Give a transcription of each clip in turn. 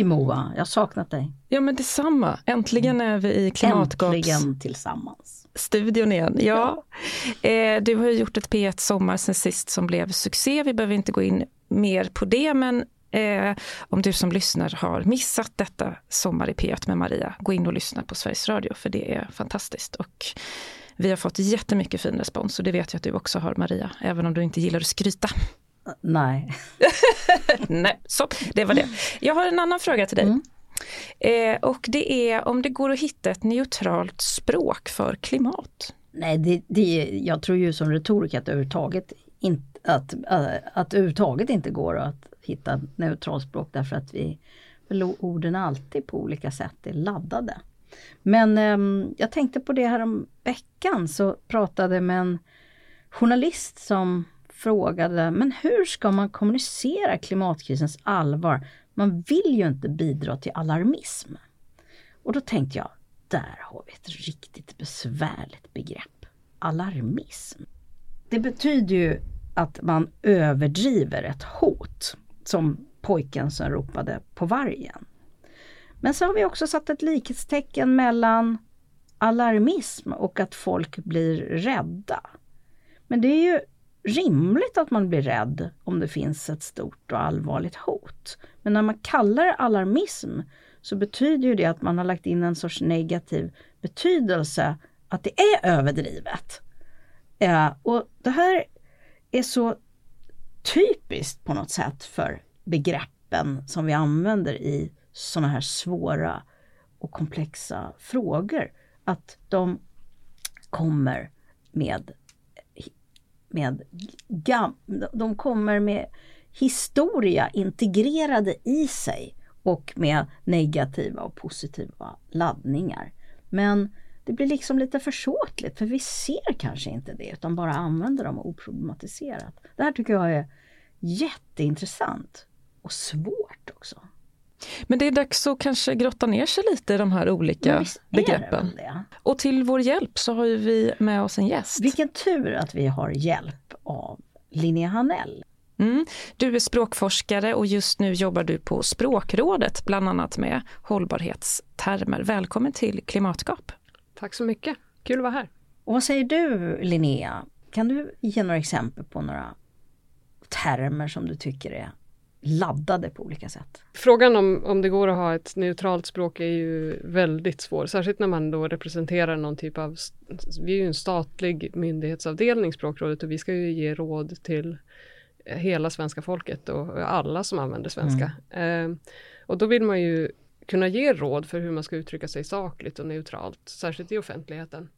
Hej Moa, jag har saknat dig. Ja men detsamma, äntligen är vi i Klimatgaps Äntligen tillsammans. studion igen. Ja. Eh, du har ju gjort ett P1 Sommar sen sist som blev succé. Vi behöver inte gå in mer på det men eh, om du som lyssnar har missat detta Sommar i P1 med Maria, gå in och lyssna på Sveriges Radio för det är fantastiskt. Och vi har fått jättemycket fin respons och det vet jag att du också har Maria, även om du inte gillar att skryta. Nej. Nej, så det var det. Jag har en annan fråga till dig. Mm. Eh, och det är om det går att hitta ett neutralt språk för klimat. Nej, det, det, jag tror ju som retoriker att överhuvudtaget, in, att, äh, att överhuvudtaget inte går att hitta neutralt språk därför att vi orden alltid på olika sätt är laddade. Men ehm, jag tänkte på det här om veckan så pratade med en journalist som frågade, men hur ska man kommunicera klimatkrisens allvar? Man vill ju inte bidra till alarmism. Och då tänkte jag, där har vi ett riktigt besvärligt begrepp. Alarmism. Det betyder ju att man överdriver ett hot, som pojken som ropade på vargen. Men så har vi också satt ett likhetstecken mellan alarmism och att folk blir rädda. Men det är ju rimligt att man blir rädd om det finns ett stort och allvarligt hot. Men när man kallar det alarmism så betyder ju det att man har lagt in en sorts negativ betydelse att det är överdrivet. Eh, och det här är så typiskt på något sätt för begreppen som vi använder i sådana här svåra och komplexa frågor. Att de kommer med med gam, de kommer med historia integrerade i sig och med negativa och positiva laddningar. Men det blir liksom lite försåtligt för vi ser kanske inte det utan bara använder dem oproblematiserat. Det här tycker jag är jätteintressant och svårt också. Men det är dags att kanske grotta ner sig lite i de här olika begreppen. Och till vår hjälp så har vi med oss en gäst. Vilken tur att vi har hjälp av Linnea Hanell. Mm. Du är språkforskare och just nu jobbar du på Språkrådet, bland annat med hållbarhetstermer. Välkommen till Klimatgap. Tack så mycket, kul att vara här. Och vad säger du Linnea? Kan du ge några exempel på några termer som du tycker är laddade på olika sätt. Frågan om, om det går att ha ett neutralt språk är ju väldigt svår, särskilt när man då representerar någon typ av, vi är ju en statlig myndighetsavdelning, Språkrådet, och vi ska ju ge råd till hela svenska folket och alla som använder svenska. Mm. Eh, och då vill man ju kunna ge råd för hur man ska uttrycka sig sakligt och neutralt, särskilt i offentligheten.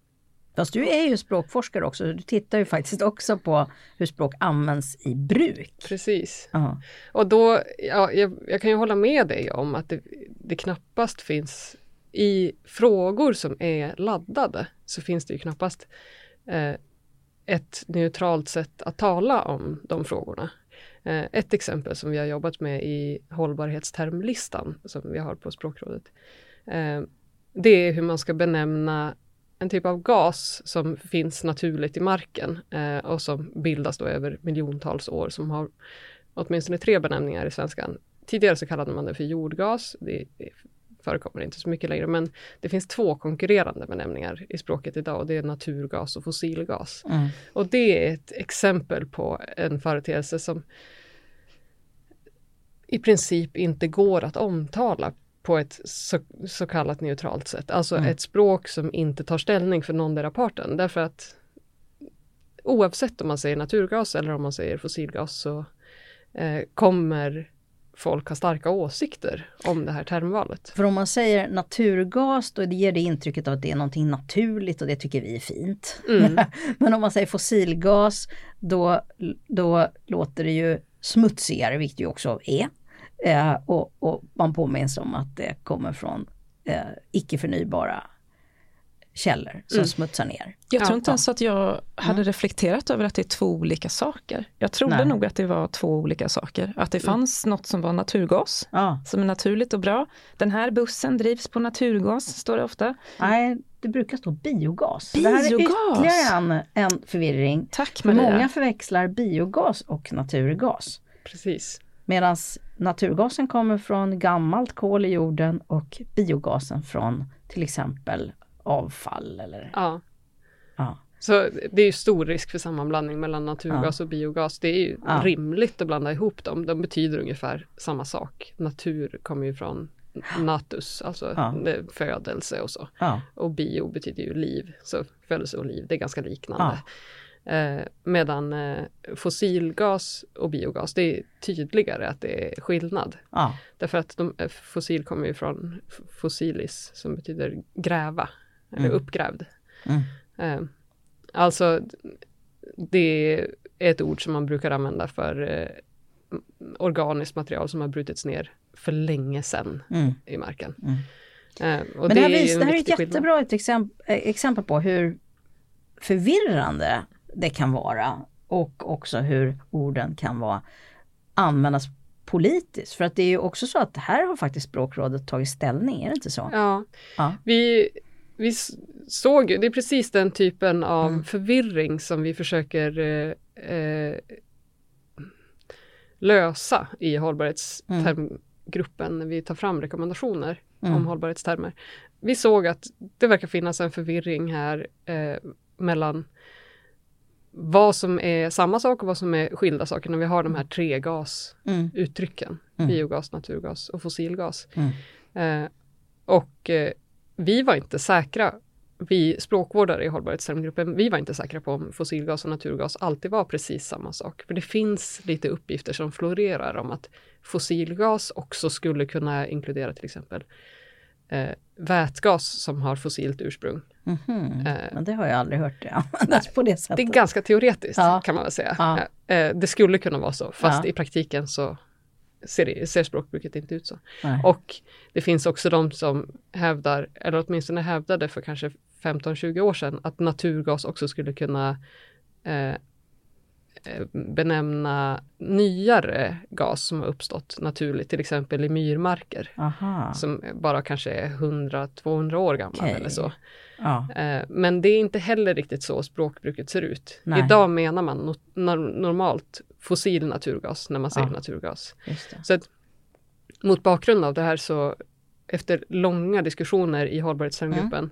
Fast du är ju språkforskare också, du tittar ju faktiskt också på hur språk används i bruk. Precis. Uh-huh. Och då, ja, jag, jag, kan ju hålla med dig om att det, det knappast finns i frågor som är laddade så finns det ju knappast eh, ett neutralt sätt att tala om de frågorna. Eh, ett exempel som vi har jobbat med i hållbarhetstermlistan som vi har på Språkrådet. Eh, det är hur man ska benämna en typ av gas som finns naturligt i marken eh, och som bildas då över miljontals år som har åtminstone tre benämningar i svenskan. Tidigare så kallade man det för jordgas. Det, förekommer inte så mycket längre, men det finns två konkurrerande benämningar i språket idag och det är naturgas och fossilgas. Mm. Och det är ett exempel på en företeelse som i princip inte går att omtala på ett så, så kallat neutralt sätt. Alltså mm. ett språk som inte tar ställning för någondera parten. Därför att oavsett om man säger naturgas eller om man säger fossilgas så eh, kommer folk ha starka åsikter om det här termvalet. För om man säger naturgas då ger det intrycket av att det är någonting naturligt och det tycker vi är fint. Mm. Men om man säger fossilgas då, då låter det ju smutsigare, vilket det också är. Eh, och, och, man påminns om att det kommer från eh, icke förnybara källor som mm. smutsar ner. Jag tror inte ens att jag hade mm. reflekterat över att det är två olika saker. Jag trodde Nej. nog att det var två olika saker. Att det mm. fanns något som var naturgas, ja. som är naturligt och bra. Den här bussen drivs på naturgas, står det ofta. Nej, det brukar stå biogas. biogas. Det här är ytterligare en, en förvirring. Tack Maria. Många förväxlar biogas och naturgas. Precis. Medan naturgasen kommer från gammalt kol i jorden och biogasen från till exempel avfall eller Ja. ja. Så det är ju stor risk för sammanblandning mellan naturgas och biogas. Det är ju Ja. rimligt att blanda ihop dem. De betyder ungefär samma sak. Natur kommer ju från natus, alltså Ja. födelse och så. Ja. Och bio betyder ju liv, så födelse och liv, det är ganska liknande. Eh, medan eh, fossilgas och biogas, det är tydligare att det är skillnad. Ja. Därför att de, eh, fossil kommer ju från fossilis som betyder gräva, eller Mm. uppgrävd. Mm. Eh, alltså det är ett ord som man brukar använda för eh, organiskt material som har brutits ner för länge sedan Mm. i marken. Mm. Men det här, är ju vis, det här är ett skillnad. jättebra ett exempel, exempel på hur förvirrande det kan vara och också hur orden kan vara användas politiskt. För att det är ju också så att här har faktiskt språkrådet tagit ställning, är det inte så? Ja, Ja. vi, vi såg ju, det är precis den typen av Mm. förvirring som vi försöker eh, eh, lösa i hållbarhetstermgruppen när vi tar fram rekommendationer Mm. om hållbarhetstermer. Vi såg att det verkar finnas en förvirring här eh, mellan vad som är samma sak och vad som är skilda saker när vi har de här tre gasuttrycken. Mm. Biogas, naturgas och fossilgas. Mm. Eh, och eh, vi var inte säkra, vi språkvårdare i hållbarhetstermgruppen, vi var inte säkra på om fossilgas och naturgas alltid var precis samma sak. För det finns lite uppgifter som florerar om att fossilgas också skulle kunna inkludera till exempel eh, vätgas som har fossilt ursprung. Mhm. Eh, Men det har jag aldrig hört det användas på det Det sättet. är ganska teoretiskt Ja. kan man väl säga. Ja. Eh, det skulle kunna vara så, fast Ja. i praktiken så ser, det, ser språkbruket inte ut så. Nej. Och det finns också de som hävdar, eller åtminstone hävdade för kanske 15-20 år sedan, att naturgas också skulle kunna eh, eh, benämna nyare gas som har uppstått naturligt, till exempel i myrmarker, Aha. som bara kanske är 100-200 år gamla Okej. eller så. Ja. Eh, Men det är inte heller riktigt så språkbruket ser ut. Nej. Idag menar man no nor- normalt fossil naturgas när man säger Ja. naturgas. Så att, mot bakgrund av det här så efter långa diskussioner i hållbarhetstermgruppen Mm.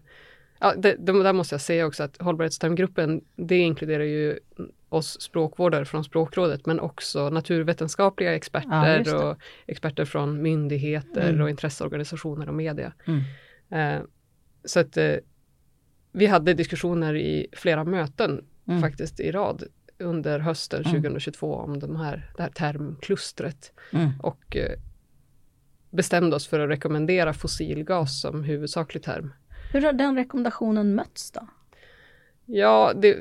Ja, det, det, där måste jag säga också att hållbarhetstermgruppen det inkluderar ju oss språkvårdare från språkrådet men också naturvetenskapliga Ja, experter det. och experter från myndigheter Mm. och intresseorganisationer och media. Mm. Eh, så att eh, vi hade diskussioner i flera möten Mm. faktiskt i rad under hösten Mm. 2022 om de här, det här termklustret Mm. och eh, bestämde oss för att rekommendera fossilgas som huvudsaklig term. Hur har den rekommendationen mötts då? Ja, det,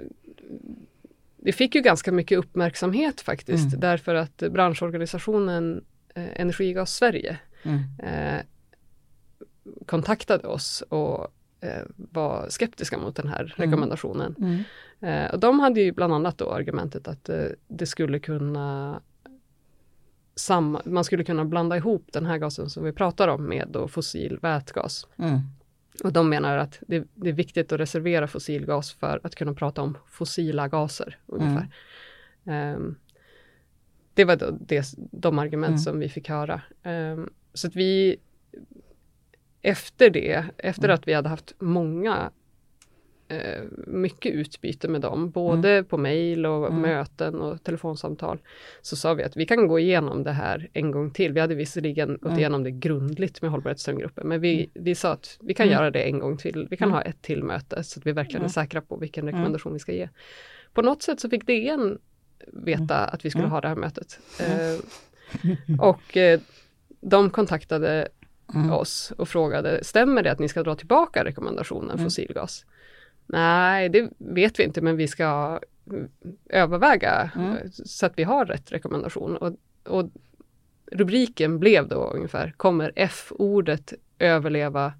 det fick ju ganska mycket uppmärksamhet faktiskt Mm. därför att branschorganisationen eh, Energigas Sverige Mm. eh, kontaktade oss och eh, var skeptiska mot den här Mm. rekommendationen. Mm. Eh, och de hade ju bland annat då argumentet att eh, det skulle kunna samma, man skulle kunna blanda ihop den här gasen som vi pratar om med då fossil vätgas. Mm. Och de menar att det, det är viktigt att reservera fossilgas för att kunna prata om fossila gaser ungefär. Ehm, det var då det, de argument Mm. som vi fick höra. Ehm, så att vi efter det, efter Mm. att vi hade haft många eh, mycket utbyte med dem, både på mejl och Mm. möten och telefonsamtal, så sa vi att vi kan gå igenom det här en gång till. Vi hade visserligen gått Mm. igenom det grundligt med hållbarhetsströmgruppen, men vi, vi sa att vi kan Mm. göra det en gång till. Vi kan Mm. ha ett till möte så att vi verkligen är Mm. säkra på vilken rekommendation vi ska ge. På något sätt så fick DN veta att vi skulle Mm. ha det här mötet. Eh, och eh, de kontaktade Mm. oss och frågade, stämmer det att ni ska dra tillbaka rekommendationen Mm. fossilgas? Nej, det vet vi inte, men vi ska överväga Mm. så att vi har rätt rekommendation. Och, och rubriken blev då ungefär, kommer F-ordet överleva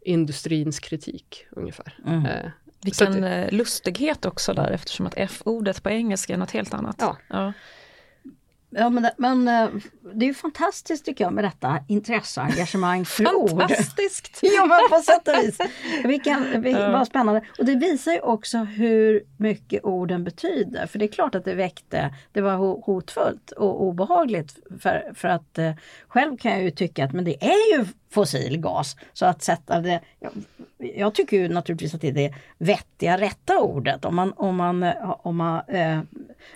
industrins kritik? Ungefär. Mm. Eh, Vilken att eh, lustighet också där eftersom att F-ordet på engelska är något helt annat. Ja. Ja. Ja, men, men eh, det är ju fantastiskt tycker jag med detta intresse engagemang för ord. Fantastiskt! ja, men på sätt och vis. Vilken, vilken, vad spännande. Och det visar ju också hur mycket orden betyder. För det är klart att det väckte, det var hotfullt och obehagligt. För, för att eh, själv kan jag ju tycka att men det är ju fossil gas. Så att sätta det, jag, tycker ju naturligtvis att det är det vettiga, rätta ordet. Om man, om man, om man, eh,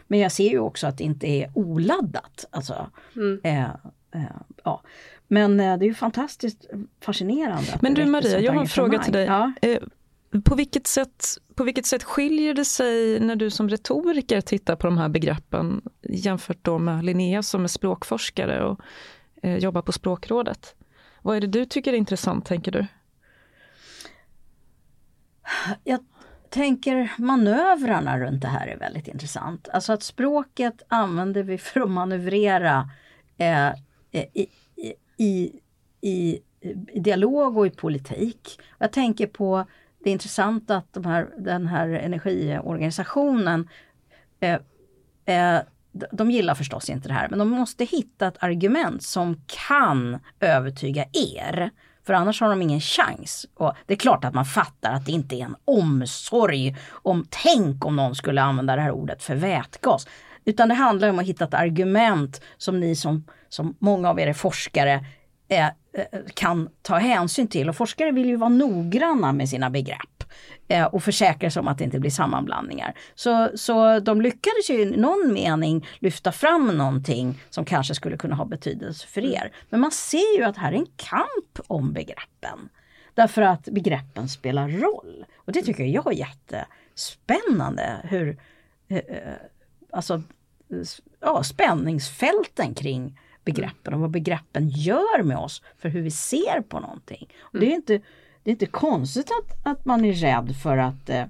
men jag ser ju också att det inte är oladdat. Alltså, mm. eh, eh, ja. Men eh, det är ju fantastiskt fascinerande. Men du Maria, jag har en fråga till dig. Ja. Eh, på vilket, sätt, på vilket sätt skiljer det sig när du som retoriker tittar på de här begreppen jämfört då med Linnea som är språkforskare och eh, jobbar på Språkrådet? Vad är det du tycker är intressant, tänker du? Jag tänker manövrarna runt det här är väldigt intressant. Alltså att språket använder vi för att manövrera eh, i, i, i, i, dialog och i politik. Jag tänker på det är intressant att de här, den här energiorganisationen eh, eh, de gillar förstås inte det här, men de måste hitta ett argument som kan övertyga er. För annars har de ingen chans. Och det är klart att man fattar att det inte är en omsorg om tänk om någon skulle använda det här ordet för vätgas. Utan det handlar om att hitta ett argument som ni som, som många av er är forskare eh, Eh, kan ta hänsyn till. Och forskare vill ju vara noggranna med sina begrepp eh, och försäkra sig om att det inte blir sammanblandningar. Så, så de lyckades ju i någon mening lyfta fram någonting som kanske skulle kunna ha betydelse för er. Men man ser ju att här är en kamp om begreppen. Därför att begreppen spelar roll. Och det tycker jag är jättespännande hur eh, eh alltså, ja, spänningsfälten kring begreppen och vad begreppen gör med oss för hur vi ser på någonting. Och det är inte det är inte konstigt att, att man är rädd för att eh,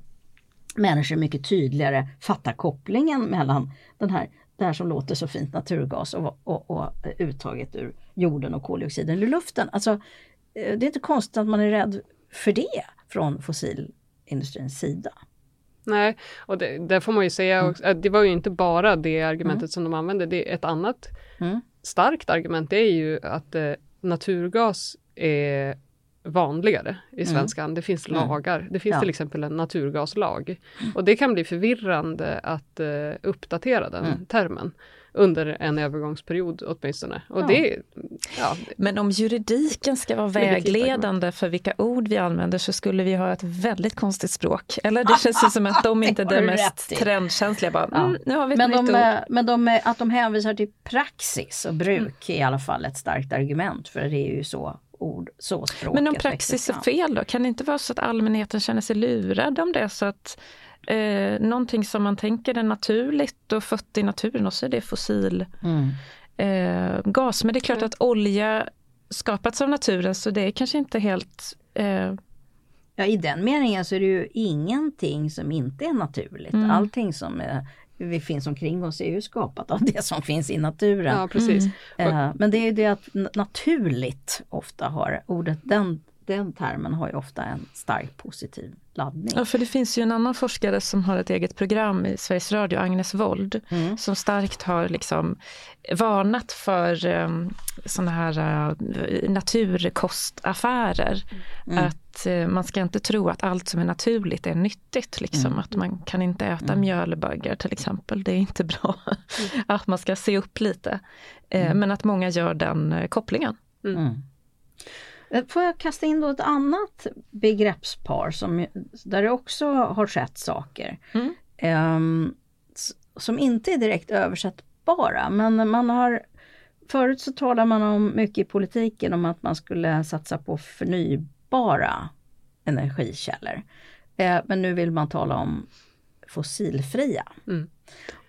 människor mycket tydligare fattar kopplingen mellan den här, det här som låter så fint, naturgas och, och, och uttaget ur jorden och koldioxiden ur luften. Alltså, eh, det är inte konstigt att man är rädd för det från fossilindustrins sida. Nej, och det, där får man ju säga mm. också, det var ju inte bara det argumentet mm. som de använde. Det är ett annat mm. Starkt argument, är ju att eh, naturgas är vanligare i mm. svenskan. Mm. Det finns lagar. Det finns ja. till exempel en naturgaslag. Mm. Och det kan bli förvirrande att uh, uppdatera den mm. termen under en övergångsperiod åtminstone. Och ja. Det, ja. Men om juridiken ska vara vägledande för vilka ord vi använder så skulle vi ha ett väldigt konstigt språk. Eller det känns ju som att de inte är det mest trendkänsliga. Bara, ja. mm, nu har vi ett men de, men de, att de hänvisar till praxis och bruk mm. är i alla fall ett starkt argument för det är ju så ord, Men om praxis är fel då, kan det inte vara så att allmänheten känner sig lurad om det? Så att eh, någonting som man tänker är naturligt och fött i naturen och så är det fossil mm. eh, gas. Men det är klart att olja skapats av naturen så det är kanske inte helt eh, Ja i den meningen så är det ju ingenting som inte är naturligt. Mm. Allting som är vi finns omkring oss är ju skapat av det som finns i naturen. Ja, precis. Mm. men det är ju det att naturligt ofta har ordet, den, den termen har ju ofta en stark positiv laddning. Ja, för det finns ju en annan forskare som har ett eget program i Sveriges Radio, Agnes Wold, mm. som starkt har liksom varnat för um, sådana här uh, naturkostaffärer. Mm. Att uh, man ska inte tro att allt som är naturligt är nyttigt. Liksom. Mm. Att man kan inte äta mm. mjölbaggar till exempel, det är inte bra. Mm. att man ska se upp lite. Uh, men att många gör den kopplingen. Mm. Eh, får jag kasta in då ett annat begreppspar som, där det också har skett saker. Mm. Um, som inte är direkt översättbara men man har Förut så talar man om mycket i politiken om att man skulle satsa på förnybara energikällor. Eh, men nu vill man tala om fossilfria. Mm.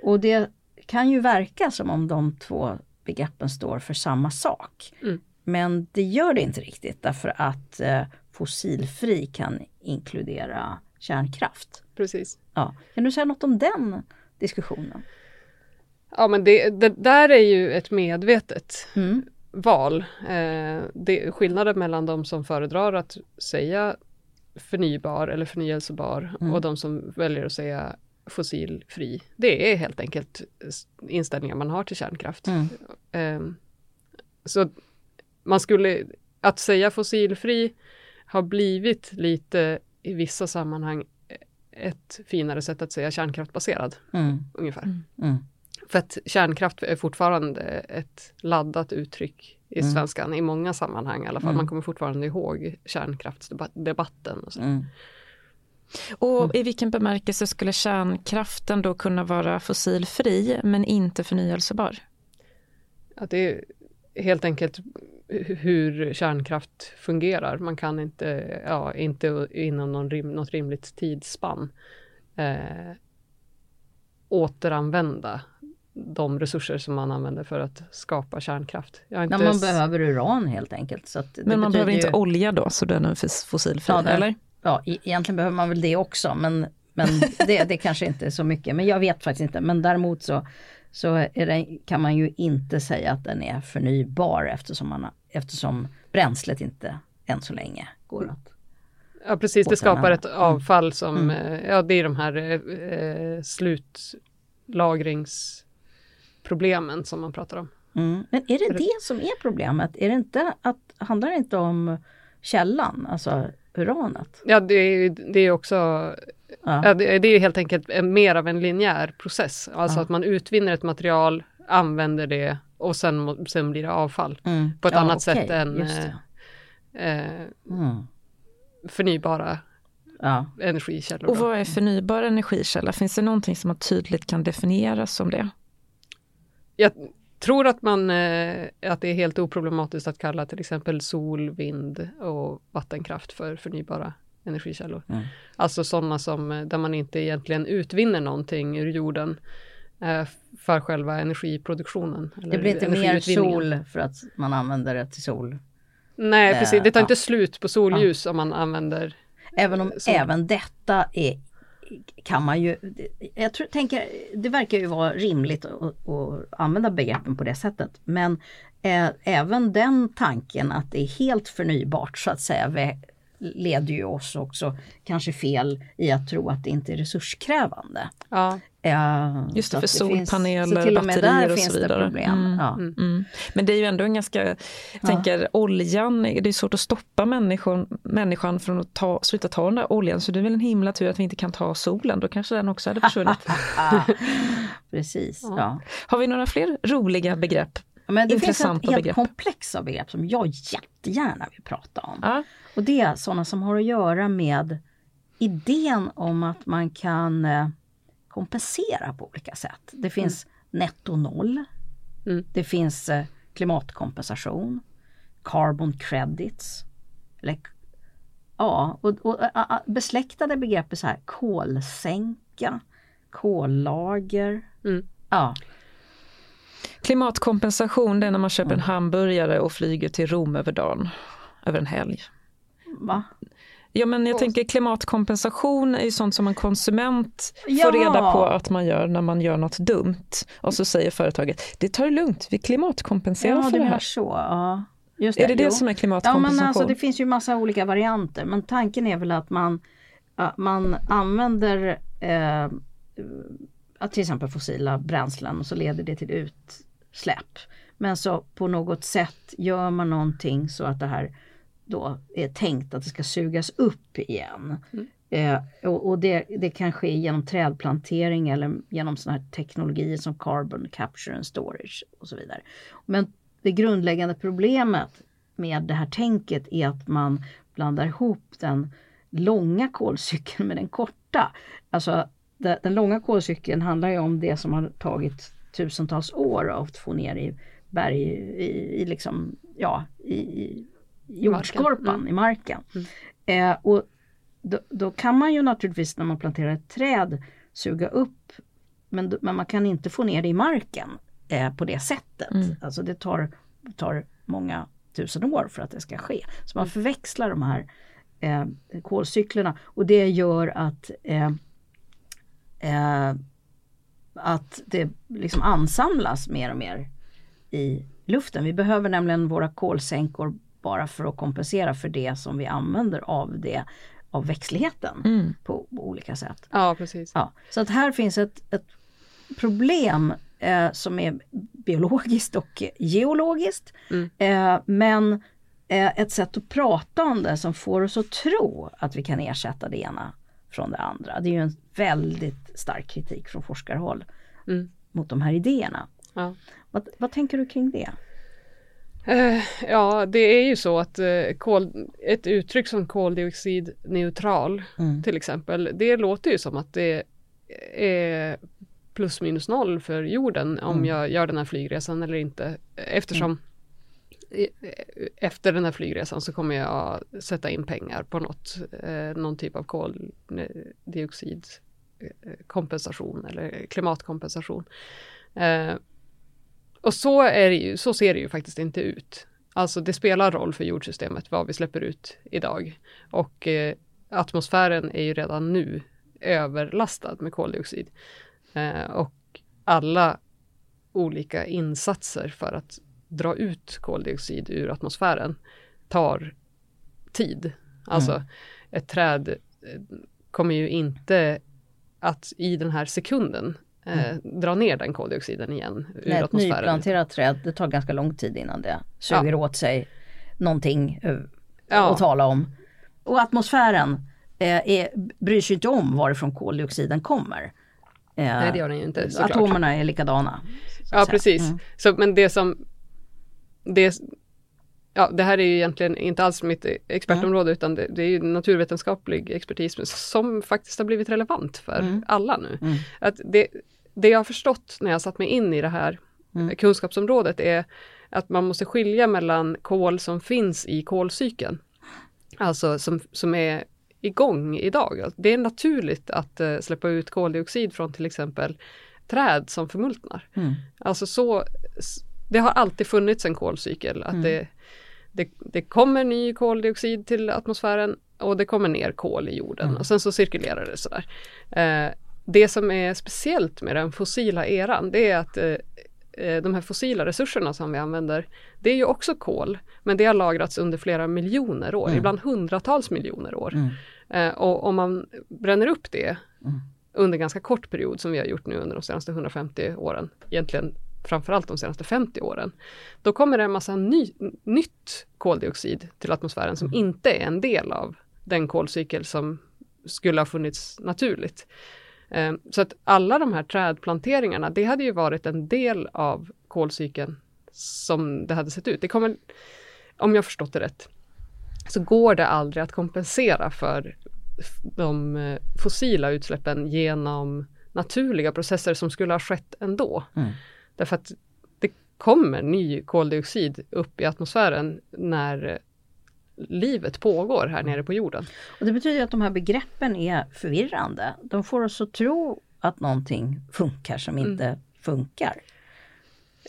Och det kan ju verka som om de två begreppen står för samma sak. Mm. Men det gör det inte riktigt därför att eh, fossilfri kan inkludera kärnkraft. Precis. Ja. Kan du säga något om den diskussionen? Ja men det, det där är ju ett medvetet mm. val. Eh, det, skillnaden mellan de som föredrar att säga förnybar eller förnyelsebar mm. och de som väljer att säga fossilfri. Det är helt enkelt inställningar man har till kärnkraft. Mm. Eh, så man skulle, att säga fossilfri har blivit lite i vissa sammanhang ett finare sätt att säga kärnkraftbaserad. Mm. Ungefär. Mm. För att kärnkraft är fortfarande ett laddat uttryck i Mm. svenskan i många sammanhang i alla fall. Mm. Man kommer fortfarande ihåg kärnkraftsdebatten. Och så. Mm. Och i vilken bemärkelse skulle kärnkraften då kunna vara fossilfri men inte förnyelsebar? Att det är helt enkelt hur kärnkraft fungerar. Man kan inte, ja, inte inom någon rim, något rimligt tidsspann eh, återanvända de resurser som man använder för att skapa kärnkraft. Jag har inte När man s- behöver uran helt enkelt. Så Men man behöver betyder inte ju- olja då så den är fos- fossilfri, Ja, det- eller? Ja, e- egentligen behöver man väl det också men, men det, det kanske inte är så mycket. Men jag vet faktiskt inte. Men däremot så, så är det, kan man ju inte säga att den är förnybar eftersom, man, har- eftersom bränslet inte än så länge går att... Ja precis, det skapar ett Mm. avfall som, Mm. eh, ja det är de här eh, eh, slutlagringsproblemen som man pratar om. Mm. Men är det det- som är problemet? Är det inte att, handlar det inte om källan, alltså uranet? Ja det är, det är också, Ja. ja, det, det är helt enkelt en, mer av en linjär process. Alltså Ja. att man utvinner ett material, använder det och sen, sen blir det avfall. Mm. På ett Ja, annat sätt okej, än eh, eh, Mm. förnybara Ja. energikällor. Och vad är förnybar energikälla? Finns det någonting som man tydligt kan definiera som det? Jag tror att, man, eh, att det är helt oproblematiskt att kalla till exempel sol, vind och vattenkraft för förnybara energikällor. Mm. Alltså sådana som eh, där man inte egentligen utvinner någonting ur jorden eh, för själva energiproduktionen. Det blir inte mer sol för att man använder det till sol. Nej, Eh, precis. Det tar ja. inte slut på solljus om man använder Även om Sol. även detta är kan man ju, jag tror, tänker, det verkar ju vara rimligt att, att använda begreppen på det sättet. Men eh, även den tanken att det är helt förnybart så att säga leder ju oss också kanske fel i att tro att det inte är resurskrävande. Ja, Eh, Just det, för finns- solpaneler, med batterier och finns så vidare. Mm. Ja. Mm. Men det är ju ändå en ganska, jag tänker oljan, det är svårt att stoppa människan, människan från att ta, sluta ta den där oljan, så det är väl en himla tur att vi inte kan ta solen, då kanske den också hade försvunnit. Precis, Ja. ja. Har vi några fler roliga begrepp? Men det finns ett helt begrepp. komplex av begrepp som jag jättegärna vill prata om. Ja. Och det är sådana som har att göra med idén om att man kan eh, kompensera på olika sätt. Det finns netto noll. Mm. Det finns eh, klimatkompensation. Carbon credits. Eller, ja, och, och ä, besläktade begrepp är så här kolsänka, kollager. Mm. Ja, Klimatkompensation, det är när man köper en hamburgare och flyger till Rom över dagen, över en helg. va? Ja men jag tänker klimatkompensation är ju sånt som en konsument Ja. får reda på att man gör när man gör något dumt. Och så säger företaget, det tar det lugnt, vi klimatkompenserar Ja, för det här. så. Ja. Just Är det det jo. som är Ja klimatkompensation? men alltså det finns ju massa olika varianter men tanken är väl att man, att man använder eh, att till exempel fossila bränslen och så leder det till utsläpp. Men så på något sätt gör man någonting så att det här då är tänkt att det ska sugas upp igen. Eh, och och det, det kan ske genom trädplantering eller genom sådana här teknologier som carbon capture and storage och så vidare. Men det grundläggande problemet med det här tänket är att man blandar ihop den långa kolcykeln med den korta. Alltså de- den långa kolcykeln handlar ju om det som har tagit tusentals år att få ner i berg, i, i liksom, ja, i jordskorpan, Mm. i marken. Eh, och då, då kan man ju naturligtvis när man planterar ett träd suga upp men, men man kan inte få ner det i marken eh, på det sättet. Mm. Alltså det tar, tar många tusen år för att det ska ske. Så man förväxlar de här eh, kolcyklerna och det gör att eh, eh, att det liksom ansamlas mer och mer i luften. Vi behöver nämligen våra kolsänkor bara för att kompensera för det som vi använder av det av växtligheten Mm. på, på olika sätt. Ja, precis. Ja, så att här finns ett, ett problem eh, som är biologiskt och geologiskt. Mm. Eh, men eh, ett sätt att prata om det som får oss att tro att vi kan ersätta det ena från det andra. Det är ju en väldigt stark kritik från forskarhåll Mm. mot de här idéerna. Ja. Vad, vad tänker du kring det? Eh, ja, det är ju så att eh, kol, ett uttryck som koldioxidneutral Mm. till exempel, det låter ju som att det är plus minus noll för jorden om Mm. jag gör den här flygresan eller inte. Eftersom i- efter den här flygresan så kommer jag sätta in pengar på något, eh, någon typ av koldioxidkompensation eller klimatkompensation. Och så, är det ju, så ser det ju faktiskt inte ut. Alltså det spelar roll för jordsystemet vad vi släpper ut idag. Och eh, atmosfären är ju redan nu överlastad med koldioxid. Eh, och alla olika insatser för att dra ut koldioxid ur atmosfären tar tid. Alltså Mm. ett träd eh, kommer ju inte att i den här sekunden eh, dra ner den koldioxiden igen ur Nej, ett atmosfären. nyplanterat träd, det tar ganska lång tid innan det suger åt sig någonting eh, Ja. att tala om. Och atmosfären eh, är, bryr sig inte om varifrån koldioxiden kommer. Eh, Nej, det gör den ju inte såklart. Atomerna är likadana. så Ja, säga. precis. Mm. Så, men det som... Det, ja, det här är ju egentligen inte alls mitt expertområde utan det, det är naturvetenskaplig expertis som faktiskt har blivit relevant för Mm. alla nu. Mm. Att det, det jag har förstått när jag satt mig in i det här Mm. kunskapsområdet är att man måste skilja mellan kol som finns i kolcykeln. Alltså som, som är igång idag. Det är naturligt att eh, släppa ut koldioxid från till exempel träd som förmultnar. Mm. Alltså så, det har alltid funnits en kolcykel. Att Mm. det, det, det kommer ny koldioxid till atmosfären och det kommer ner kol i jorden Mm. och sen så cirkulerar det sådär. Eh, det som är speciellt med den fossila eran det är att eh, eh, de här fossila resurserna som vi använder det är ju också kol men det har lagrats under flera miljoner år, Mm. ibland hundratals miljoner år. Mm. Eh, och om man bränner upp det Mm. under ganska kort period som vi har gjort nu under de senaste 150 åren, egentligen framförallt de senaste 50 åren, då kommer det en massa ny, nytt koldioxid till atmosfären som inte är en del av den kolcykel som skulle ha funnits naturligt. Eh, Så att alla de här trädplanteringarna, det hade ju varit en del av kolcykeln som det hade sett ut. Det kommer, om jag förstått det rätt, så går det aldrig att kompensera för de eh, fossila utsläppen genom naturliga processer som skulle ha skett ändå. Mm. Därför att det kommer ny koldioxid upp i atmosfären när livet pågår här nere på jorden. Och det betyder att de här begreppen är förvirrande. De får oss att tro att någonting funkar som Mm. inte funkar.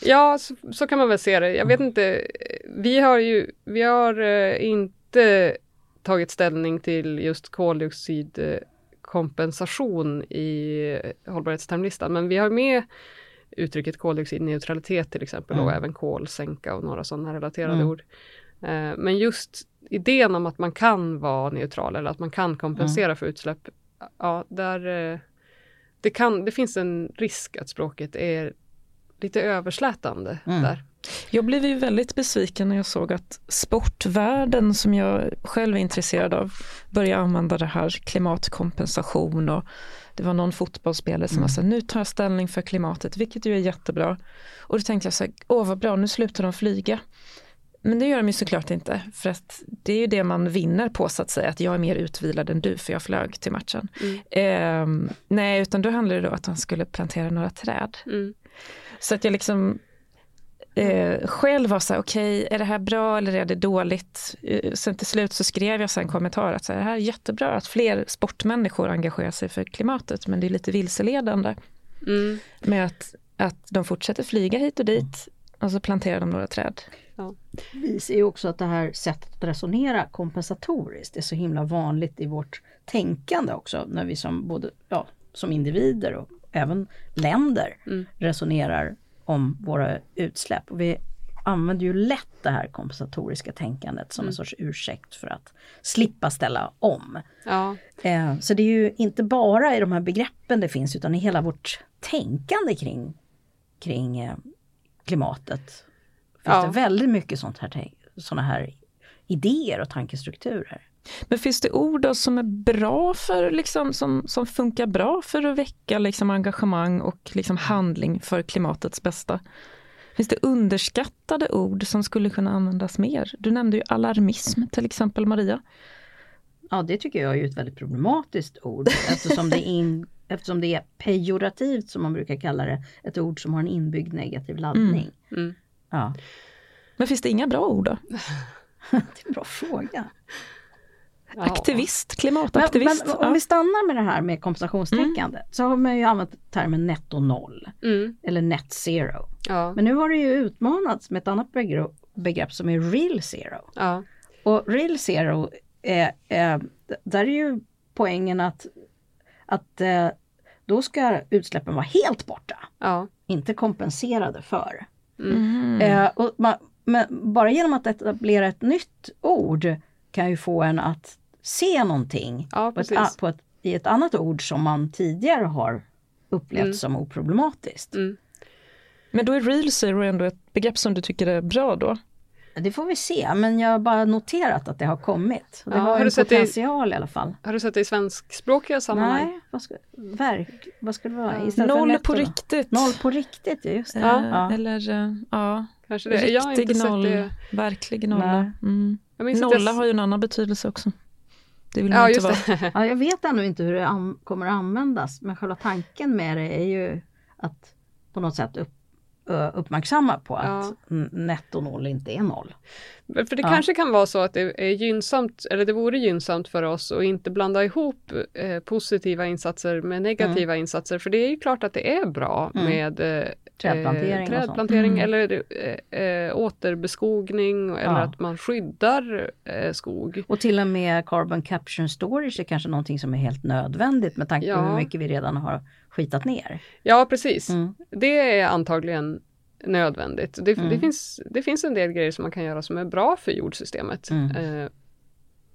Ja, så, så kan man väl se det. Jag vet inte, vi har ju, vi har eh, inte tagit ställning till just koldioxidkompensation i eh, hållbarhetstermlistan, men vi har med uttrycket koldioxidneutralitet till exempel och Mm. även kolsänka och några sådana relaterade Mm. ord. Eh, men just idén om att man kan vara neutral eller att man kan kompensera Mm. för utsläpp, ja, där eh, det, kan, det finns en risk att språket är lite överslätande Mm. där. Jag blev ju väldigt besviken när jag såg att sportvärlden som jag själv är intresserad av började använda det här klimatkompensation och det var någon fotbollsspelare som Mm. var så här, nu tar jag ställning för klimatet, vilket ju är jättebra. Och då tänkte jag så här, åh vad bra, nu slutar de flyga. Men det gör de ju såklart inte, för att det är ju det man vinner på så att säga, att jag är mer utvilad än du för jag flög till matchen. Mm. Ehm, nej, utan då handlade det om att de skulle plantera några träd. Mm. Så att jag liksom eh, själv var så här, okej, är det här bra eller är det dåligt? Eh, sen till slut så skrev jag så här en kommentar att så här, det här är jättebra att fler sportmänniskor engagerar sig för klimatet, men det är lite vilseledande Mm. med att, att de fortsätter flyga hit och dit och så planterar de några träd. Vi ser ju också att det här sättet att resonera kompensatoriskt är så himla vanligt i vårt tänkande också när vi som både ja, som individer och även länder Mm. resonerar om våra utsläpp. Och vi använder ju lätt det här kompensatoriska tänkandet som Mm. en sorts ursäkt för att slippa ställa om. Ja, Eh, så det är ju inte bara i de här begreppen det finns utan i hela vårt tänkande kring, kring eh, klimatet. finns Ja. det väldigt mycket sånt här, såna här idéer och tankestrukturer. Men finns det ord då som är bra för, liksom, som, som funkar bra för att väcka liksom, engagemang och liksom, handling för klimatets bästa? Finns det underskattade ord som skulle kunna användas mer? Du nämnde ju alarmism till exempel, Maria. Ja det tycker jag är ett väldigt problematiskt ord eftersom det, är in, eftersom det är pejorativt som man brukar kalla det. Ett ord som har en inbyggd negativ laddning. mm. Ja, Men finns det inga bra ord då? det är en bra fråga. Aktivist, Men, klimataktivist. men om ja. vi stannar med det här med kompensationstänkande så har man ju använt termen netto noll Mm. eller net zero. Ja, Men nu har det ju utmanats med ett annat begrepp, som är real zero. ja, Och real zero, är, är, där är ju poängen att, att eh, då ska utsläppen vara helt borta, ja, inte kompenserade för. Mm. Eh, och man, men bara genom att etablera ett nytt ord kan ju få en att se någonting ja på ett, på ett, i ett annat ord som man tidigare har upplevt Mm. som oproblematiskt. Mm. Men då är real zero ändå ett begrepp som du tycker är bra då? Det får vi se, men jag har bara noterat att det har kommit. Det Ja, har har en sett det i- potential i alla fall. Har du sett det i svenskspråkiga sammanhang? Nej, vad, ska, verk, vad skulle det vara? Ja. Noll på då? riktigt. Noll på riktigt, ja, just det. Ja, Ja. Eller eh, ja, Kanske det. Jag har inte riktig sett noll, det. verklig nolla. Mm. Nolla jag... har ju en annan betydelse också. Det vill man Ja, inte just vara. det. Ja, jag vet ännu inte hur det an- kommer att användas, men själva tanken med det är ju att på något sätt upp, uppmärksamma på att Ja. netto noll inte är noll. För det Ja. kanske kan vara så att det är gynnsamt, eller det vore gynnsamt för oss att inte blanda ihop eh, positiva insatser med negativa insatser. För det är ju klart att det är bra Mm. med eh, Trädplantering sånt. trädplantering Mm. eller eh, eh, återbeskogning eller Ja. att man skyddar eh, skog. Och till och med carbon capture and storage är kanske någonting som är helt nödvändigt med tanke på Ja. hur mycket vi redan har skitat ner. Ja, precis. Mm. Det är antagligen nödvändigt. Det, det, Mm. finns, det finns en del grejer som man kan göra som är bra för jordsystemet. Mm. Eh,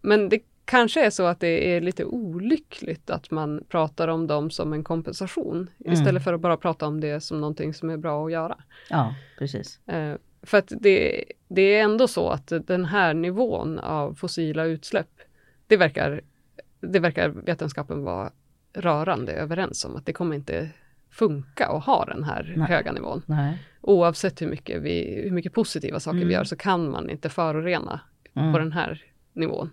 men det kanske är så att det är lite olyckligt att man pratar om dem som en kompensation Mm. istället för att bara prata om det som någonting som är bra att göra. Ja, precis. Eh, för att det, det är ändå så att den här nivån av fossila utsläpp, det verkar, det verkar vetenskapen vara rörande överens om att det kommer inte funka att ha den här Nej. höga nivån. Nej. Oavsett hur mycket, vi, hur mycket positiva saker Mm. vi gör så kan man inte förorena Mm. på den här nivån.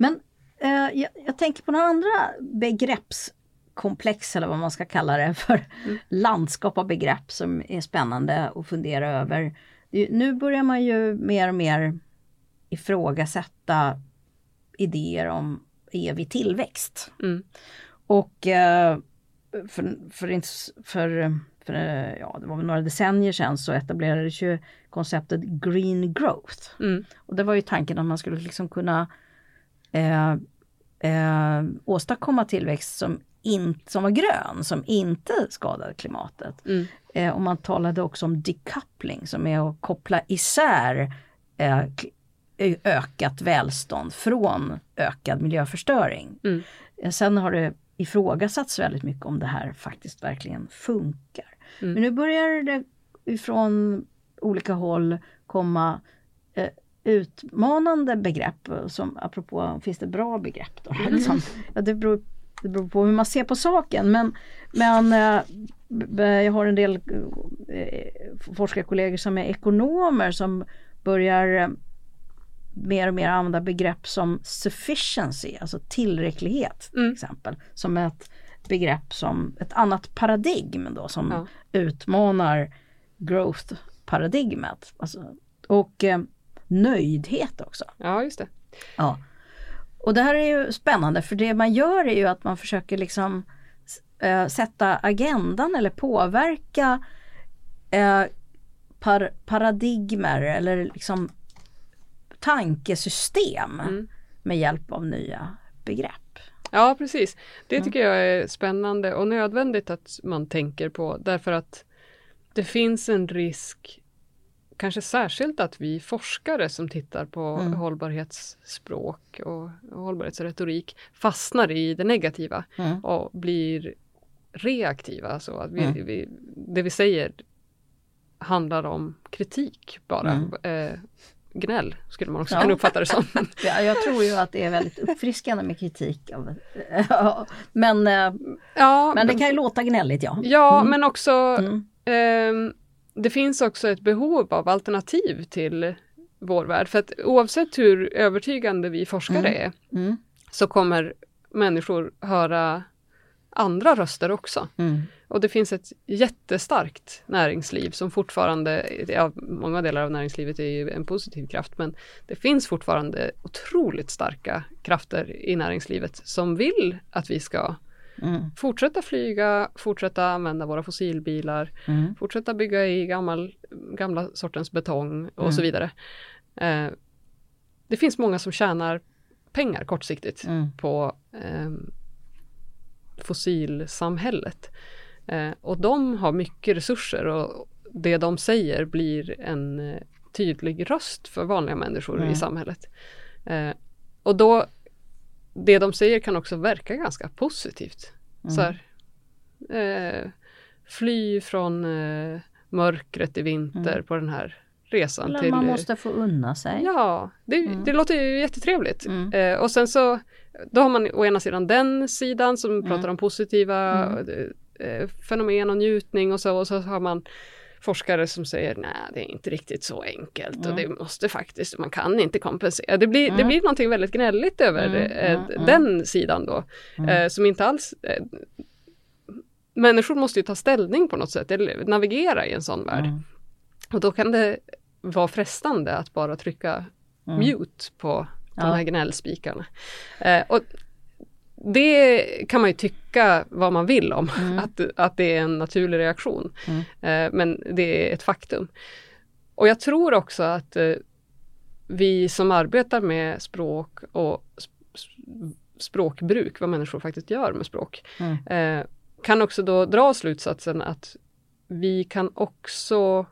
Men eh, jag, jag tänker på några andra begreppskomplex eller vad man ska kalla det för. Mm. Landskap av begrepp som är spännande att fundera över. Nu börjar man ju mer och mer ifrågasätta idéer om evig tillväxt. Mm. Och eh, för, för, för, för eh, ja, det var väl några decennier sedan så etablerades ju konceptet green growth. Mm. Och det var ju tanken att man skulle liksom kunna eh, eh, åstadkomma tillväxt som, in, som var grön, som inte skadade klimatet. Mm. Eh, och man talade också om decoupling som är att koppla isär eh, ö- ökat välstånd från ökad miljöförstöring. Mm. Eh, Sen har det ifrågasatts väldigt mycket om det här faktiskt verkligen funkar. Mm. Men nu börjar det ifrån olika håll komma eh, utmanande begrepp. eh, Som apropå, finns det bra begrepp? Då? Mm. Liksom, ja, det, beror, det beror på hur man ser på saken. Men, men eh, b- jag har en del eh, forskarkollegor som är ekonomer som börjar eh, mer och mer använda begrepp som sufficiency, alltså tillräcklighet till Mm. exempel. Som ett begrepp som ett annat paradigm då som Ja. utmanar growth-paradigmet. Alltså, och eh, nöjdhet också. Ja, just det. Ja. Och det här är ju spännande för det man gör är ju att man försöker liksom eh, sätta agendan eller påverka eh, par, paradigmer eller liksom tankesystem Mm. med hjälp av nya begrepp. Ja, precis. Det Mm. tycker jag är spännande och nödvändigt att man tänker på därför att det finns en risk kanske särskilt att vi forskare som tittar på Mm. hållbarhetsspråk och, hållbarhetsretorik fastnar i det negativa Mm. och blir reaktiva. Så att vi, Mm. vi, det vi säger handlar om kritik bara. Mm. Eh, gnäll skulle man också Ja. kunna uppfatta det som. Ja, jag tror ju att det är väldigt uppfriskande med kritik. Men, eh, ja, men det kan ju låta gnälligt ja. ja Mm. men också Mm. Det finns också ett behov av alternativ till vår värld. För att oavsett hur övertygande vi forskare Mm. är Mm. så kommer människor höra andra röster också. Mm. Och det finns ett jättestarkt näringsliv som fortfarande, ja, många delar av näringslivet är ju en positiv kraft, men det finns fortfarande otroligt starka krafter i näringslivet som vill att vi ska Mm. fortsätta flyga, fortsätta använda våra fossilbilar, Mm. fortsätta bygga i gammal, gamla sortens betong och Mm. så vidare. Eh, det finns många som tjänar pengar kortsiktigt Mm. på eh, fossilsamhället. Eh, och de har mycket resurser och det de säger blir en eh, tydlig röst för vanliga människor Mm. i samhället. Eh, och då, det de säger kan också verka ganska positivt. Mm. Så här, eh, fly från eh, mörkret i vinter Mm. på den här resan. Eller till, man måste få unna sig. Ja, det, Mm. det låter ju jättetrevligt. Mm. Eh, och sen så, då har man å ena sidan den sidan som Mm. pratar om positiva Mm. eh, fenomen och njutning och så, och så har man forskare som säger nej det är inte riktigt så enkelt och Mm. det måste faktiskt, man kan inte kompensera. Det blir, det Mm. blir någonting väldigt gnälligt över Mm, eh, mm, mm. den sidan då. Eh, som inte alls eh, Människor måste ju ta ställning på något sätt, eller navigera i en sån värld. Och då kan det vara frestande att bara trycka mute på de här gnällspikarna. Eh, och det kan man ju tycka vad man vill om, Mm. att, att det är en naturlig reaktion. Mm. Eh, men det är ett faktum. Och jag tror också att eh, vi som arbetar med språk och sp- språkbruk, vad människor faktiskt gör med språk, Mm. eh, kan också då dra slutsatsen att vi kan också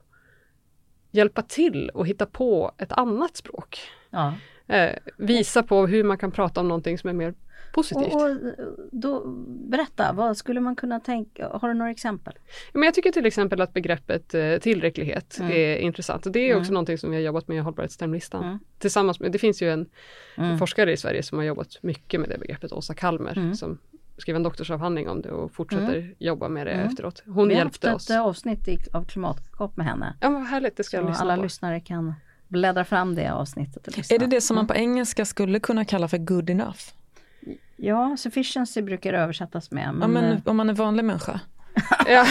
hjälpa till och hitta på ett annat språk. Ja. Eh, visa på hur man kan prata om någonting som är mer positivt. Och, och då, berätta, vad skulle man kunna tänka, har du några exempel? Men jag tycker till exempel att begreppet eh, tillräcklighet Mm. är intressant. Och det är också Mm. någonting som vi har jobbat med i hållbarhetsstämlistan. Mm. Tillsammans med, det finns ju en Mm. forskare i Sverige som har jobbat mycket med det begreppet, Åsa Kalmer, Mm. som skrev en doktorsavhandling om det och fortsätter jobba med det Mm. efteråt. Hon Vi har hjälpte haft oss. ett eh, avsnitt i, av klimatkunskap med henne. Ja, vad härligt, det ska jag Så lyssna alla på. lyssnare kan bläddra fram det avsnittet. Och lyssna. Är det det som man på engelska skulle kunna kalla för good enough? Ja, sufficiency brukar översättas med. Men, Ja, men eh, om man är vanlig människa. Ja.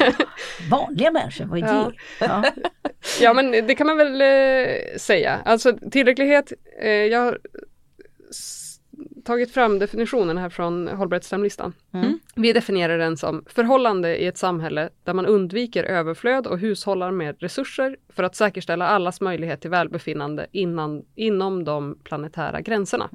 vanliga människor, vad är Ja. det? Ja. ja, men det kan man väl eh, säga. Alltså tillräcklighet, eh, jag har tagit fram definitionen här från hållbarhetsstämlistan. Mm. Vi definierar den som förhållande i ett samhälle där man undviker överflöd och hushållar med resurser för att säkerställa allas möjlighet till välbefinnande innan, inom de planetära gränserna.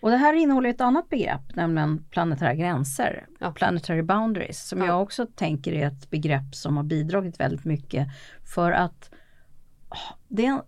Och det här innehåller ett annat begrepp, nämligen planetära gränser, Ja. planetary boundaries, som Ja. jag också tänker är ett begrepp som har bidragit väldigt mycket för att ah, det,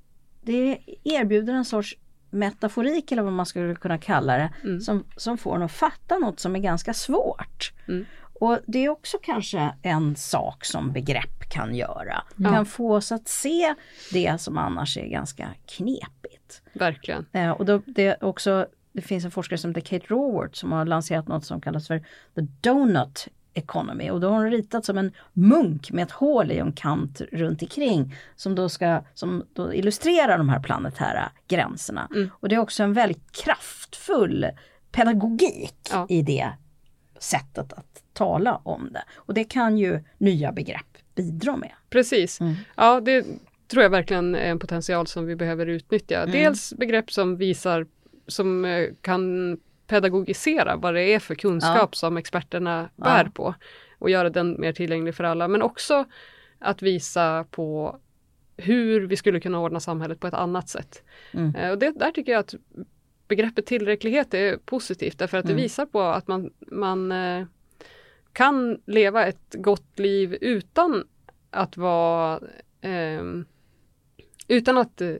det erbjuder en sorts metaforik eller vad man skulle kunna kalla det, Mm. som, som får en att fatta något som är ganska svårt. Mm. Och det är också kanske en sak som begrepp kan göra. Ja. Kan få oss att se det som annars är ganska knepigt. Verkligen. Eh, och då, det, är också, det finns en forskare som heter Kate Raworth som har lanserat något som kallas för the donut economy och då har hon ritat som en munk med ett hål i en kant runt omkring som då ska som då illustrerar de här planetära gränserna. Mm. Och det är också en väldigt kraftfull pedagogik Ja. i det sättet att tala om det. Och det kan ju nya begrepp bidra med. Precis. Mm. Ja, det tror jag verkligen är en potential som vi behöver utnyttja. Mm. Dels begrepp som visar, som eh, kan pedagogisera vad det är för kunskap som experterna Ja. bär på och göra den mer tillgänglig för alla. Men också att visa på hur vi skulle kunna ordna samhället på ett annat sätt. Mm. Eh, Och det, där tycker jag att begreppet tillräcklighet är positivt därför att det Mm. visar på att man, man eh, kan leva ett gott liv utan att vara ehm, utan att eh,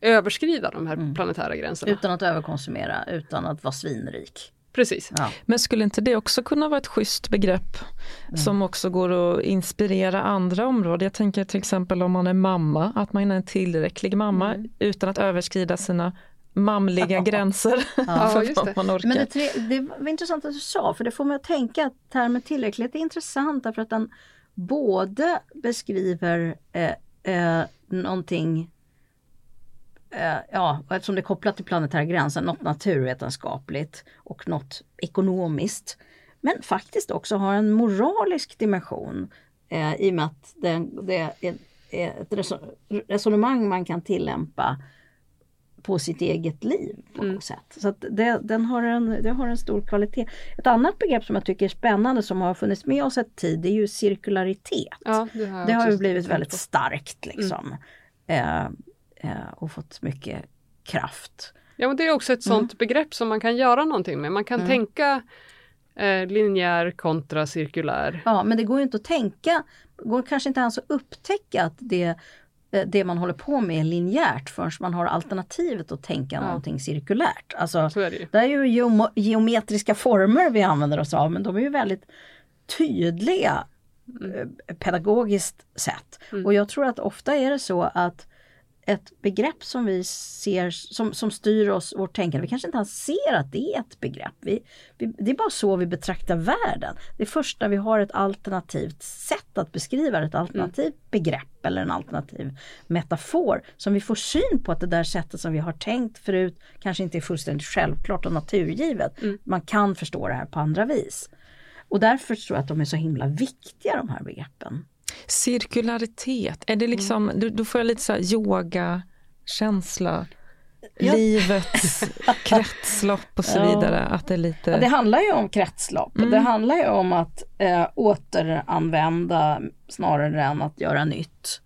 överskrida de här Mm. planetära gränserna. Utan att överkonsumera, utan att vara svinrik. Precis. Ja. Men skulle inte det också kunna vara ett schysst begrepp som också går att inspirera andra områden? Jag tänker till exempel om man är mamma, att man är en tillräcklig mamma utan att överskrida sina mamliga gränser Ja, för just det. man orkar. Men det, tre, det var intressant att du sa, för det får mig att tänka att termen tillräcklighet är intressant därför att den både beskriver eh, eh, någonting Ja, och eftersom det är kopplat till planetära gränser, något naturvetenskapligt och något ekonomiskt. Men faktiskt också har en moralisk dimension eh, i och med att det, det är, ett reso- resonemang man kan tillämpa på sitt eget liv på något sätt. Så det, den har en, det har en stor kvalitet. Ett annat begrepp som jag tycker är spännande som har funnits med oss ett tid det är ju cirkularitet. Ja, det har, det har ju blivit väldigt starkt liksom. Eh, eh, och fått mycket kraft. Ja, men det är också ett sånt begrepp som man kan göra någonting med. Man kan tänka eh, linjär kontra cirkulär. Ja, men det går ju inte att tänka, går kanske inte ens att upptäcka att det, eh, det man håller på med är linjärt förrän man har alternativet att tänka Ja. någonting cirkulärt. Alltså, Så är det. Det är ju geom- geometriska former vi använder oss av men de är ju väldigt tydliga eh, pedagogiskt sett. Och jag tror att ofta är det så att ett begrepp som vi ser som, som styr oss, vårt tänkande, vi kanske inte ens ser att det är ett begrepp. Vi, vi, det är bara så vi betraktar världen. Det är först när vi har ett alternativt sätt att beskriva ett alternativt begrepp eller en alternativ metafor som vi får syn på att det där sättet som vi har tänkt förut kanske inte är fullständigt självklart och naturgivet. Man kan förstå det här på andra vis. Och därför tror jag att de är så himla viktiga de här begreppen. Cirkularitet, är det liksom, då, då får jag lite så yoga-känsla, Ja. livets kretslopp och så Ja. vidare. Att det är lite... Ja, det handlar ju om kretslopp och det handlar ju om att eh, återanvända snarare än att göra nytt.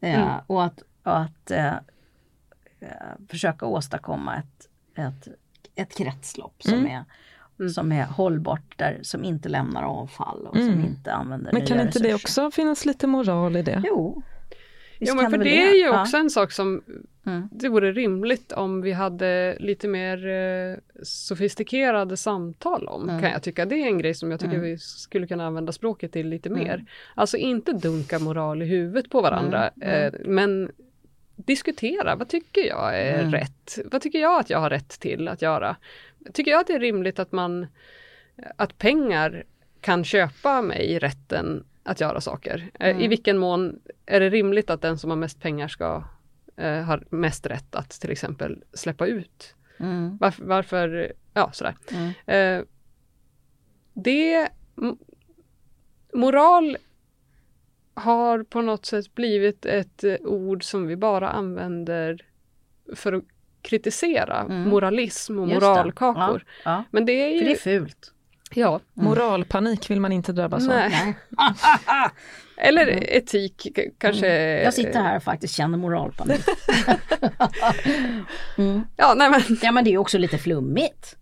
Eh, Och att, och att eh, eh, försöka åstadkomma ett, ett, ett kretslopp som, är, som är hållbart, där, som inte lämnar avfall och som inte använder Men kan inte det resurser. också finnas lite moral i det? Jo. Visst Ja men för väl det är ju Ja. också en sak som Mm. det vore rimligt om vi hade lite mer eh, sofistikerade samtal om Mm. kan jag tycka. Det är en grej som jag tycker vi skulle kunna använda språket till lite Mm. mer. Alltså inte dunka moral i huvudet på varandra Mm. eh, men diskutera, vad tycker jag är Mm. rätt? Vad tycker jag att jag har rätt till att göra? Tycker jag att det är rimligt att man att pengar kan köpa mig rätten att göra saker? Eh, Mm. I vilken mån är det rimligt att den som har mest pengar ska eh, har mest rätt att till exempel släppa ut? Mm. Varför, varför ja sådär. Mm. Eh, det, moral har på något sätt blivit ett eh, ord som vi bara använder för att kritisera Mm. moralism och Just det. moralkakor. Ja, ja. Men det är För det ju, är fult. ja, Moralpanik vill man inte drabbas av. Eller etik k- kanske. Mm. Jag sitter här och faktiskt känner moralpanik. mm. Ja, nej men, Ja men det är också lite flummigt.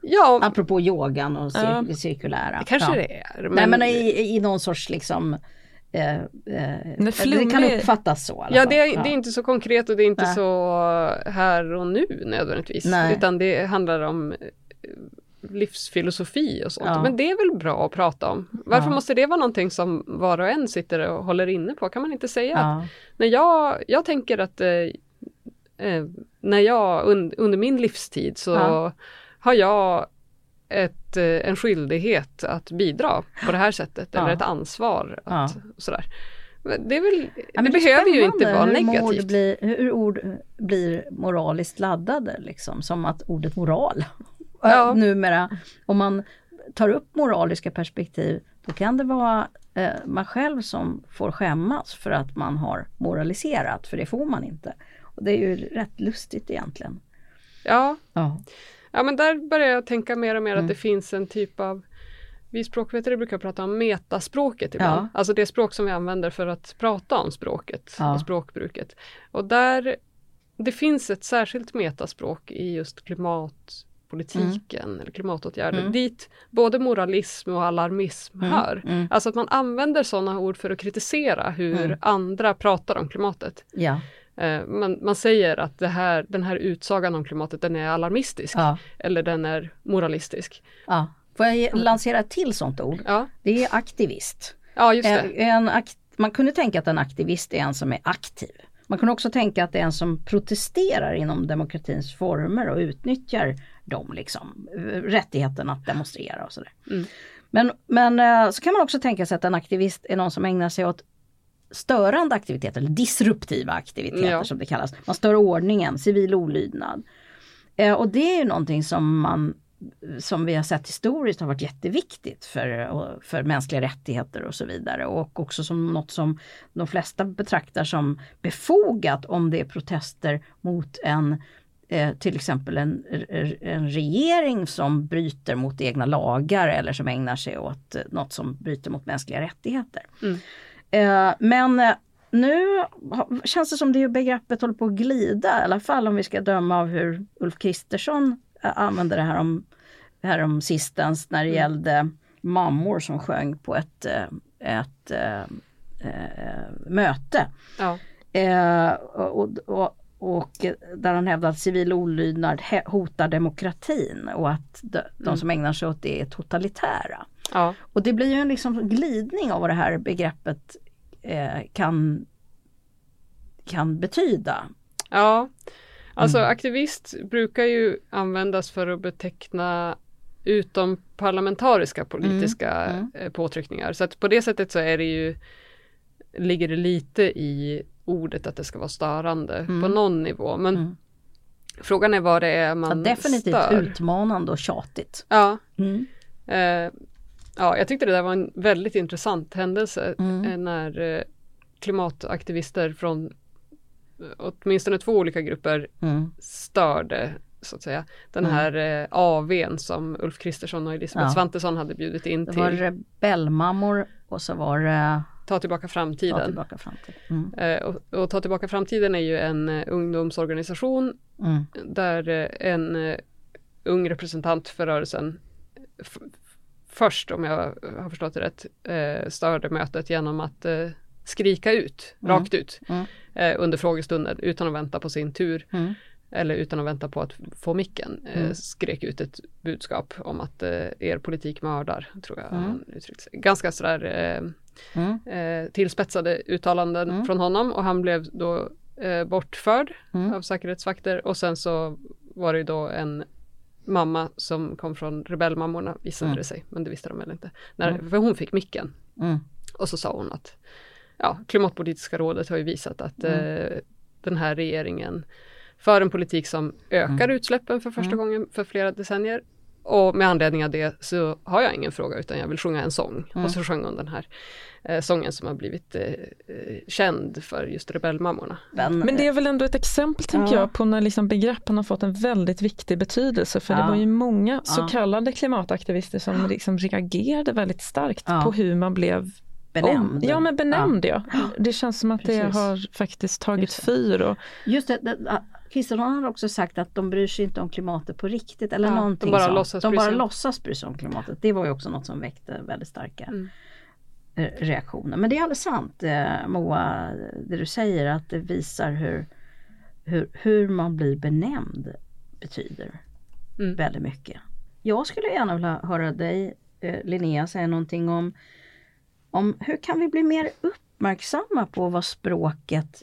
ja, Apropå yogan och cir- Ja. cirkulära. det kanske ja. det är. Men, Nej men i, i någon sorts liksom eh, eh, det kan uppfattas så. Ja, det är, det är inte så konkret och det är inte Nej. så här och nu nödvändigtvis. Nej. Utan det handlar om eh, livsfilosofi och sånt. Ja. Men det är väl bra att prata om. Varför Ja. måste det vara någonting som var och en sitter och håller inne på? Kan man inte säga att Ja. när jag, jag tänker att eh, eh, när jag un, under min livstid så Ja. har jag ett, eh, en skyldighet att bidra på det här sättet Ja. eller ett ansvar att Ja. sådär. Men Det, är väl, Ja, det är behöver ju inte vara hur negativt. Blir, hur ord blir moraliskt laddade liksom, som att ordet moral. Ja. Numera, om man tar upp moraliska perspektiv, då kan det vara eh, man själv som får skämmas för att man har moraliserat, för det får man inte. Och det är ju rätt lustigt egentligen. Ja, Ja. Ja, men där börjar jag tänka mer och mer Mm. att det finns en typ av vi språkvetare brukar prata om metaspråket ibland. Ja. Alltså det språk som vi använder för att prata om språket Ja. och språkbruket. Och där det finns ett särskilt metaspråk i just klimatpolitiken eller klimatåtgärder. Mm. Dit både moralism och alarmism Mm, hör. mm. Alltså att man använder sådana ord för att kritisera hur Mm. andra pratar om klimatet. Ja, man, man säger att här, den här utsagan om klimatet den är alarmistisk ja, eller den är moralistisk. ja. Får jag lansera ett till sånt ord? Ja, Det är aktivist. ja just det. En, en akt, man kunde tänka att en aktivist är en som är aktiv. Man kunde också tänka att det är en som protesterar inom demokratins former och utnyttjar dem liksom. Rättigheten att demonstrera och sådär. Mm. Men, men eh, så kan man också tänka sig att en aktivist är någon som ägnar sig åt störande aktiviteter, eller disruptiva aktiviteter Ja. som det kallas. Man stör ordningen, civil olydnad. Eh, och det är ju någonting som man som vi har sett historiskt har varit jätteviktigt för, för mänskliga rättigheter och så vidare och också som något som de flesta betraktar som befogat om det är protester mot en eh, till exempel en, en regering som bryter mot egna lagar eller som ägnar sig åt eh, något som bryter mot mänskliga rättigheter. Mm. Eh, men eh, nu känns det som det begreppet håller på att glida, i alla fall om vi ska döma av hur Ulf Kristersson eh, använde det här om, här om sistens när det gällde mammor som sjöng på ett, ett eh, eh, möte. Ja. Eh, och, och, och där han hävdar att civil olydnad hotar demokratin och att de, de Mm. som ägnar sig åt det är totalitära. Ja. Och det blir ju en liksom glidning av vad det här begreppet eh, kan, kan betyda. Ja, alltså Mm. aktivist brukar ju användas för att beteckna utomparlamentariska politiska Mm, eh, påtryckningar. Så att på det sättet så är det ju, ligger det lite i ordet att det ska vara störande Mm. på någon nivå. Men Mm. frågan är vad det är Ja, man definitivt stör. utmanande och tjatigt. Ja, Mm. eh, ja, jag tyckte det där var en väldigt intressant händelse Mm. eh, när eh, klimataktivister från eh, åtminstone två olika grupper Mm. störde så att säga den Mm. här eh, AWn som Ulf Kristersson och Elisabeth Ja. Svantesson hade bjudit in Det till var rebellmammor och så var det Ta tillbaka Ta framtiden. tillbaka framtiden. Mm. Eh, och, och Ta tillbaka framtiden är ju en eh, ungdomsorganisation Mm. där eh, en ung representant för rörelsen först, om jag har förstått det rätt, eh, störde mötet genom att eh, skrika ut, Mm. rakt ut, Mm. eh, under frågestunden utan att vänta på sin tur. Mm. eller utan att vänta på att få micken, eh, Mm. skrek ut ett budskap om att eh, er politik mördar, tror jag Mm. han uttryckte sig. Ganska sådär eh, Mm. eh, tillspetsade uttalanden från honom och han blev då bortförd av säkerhetsvakter och sen så var det då en mamma som kom från rebellmammorna visade Mm. det sig, men det visste de väl inte. När, Mm. För hon fick micken Mm. och så sa hon att ja, Klimatpolitiska rådet har ju visat att Mm. eh, den här regeringen för en politik som ökar Mm. utsläppen för första Mm. gången för flera decennier. Och med anledning av det så har jag ingen fråga utan jag vill sjunga en sång. Mm. Och så sjöng hon den här eh, sången som har blivit eh, eh, känd för just rebellmammorna. Men, Men det är väl ändå ett exempel tänker Ja. jag på när liksom begreppen har fått en väldigt viktig betydelse. För Ja. det var ju många så Ja. kallade klimataktivister som liksom reagerade väldigt starkt Ja. på hur man blev benämnd. om. Ja men benämnd ja. Det känns som att det Precis. har faktiskt tagit Just det. fyr. Och, Just det, det Kristersson har också sagt att de bryr sig inte om klimatet på riktigt eller Ja, de någonting bara sånt. låtsas de bara låtsas bry sig om klimatet. Det var ju också något som väckte väldigt starka Mm. eh, reaktioner. Men det är alldeles sant eh, Moa, det du säger att det visar hur, hur, hur man blir benämnd betyder Mm. väldigt mycket. Jag skulle gärna vilja höra dig eh, Linnea säga någonting om, om hur kan vi bli mer uppmärksamma på vad språket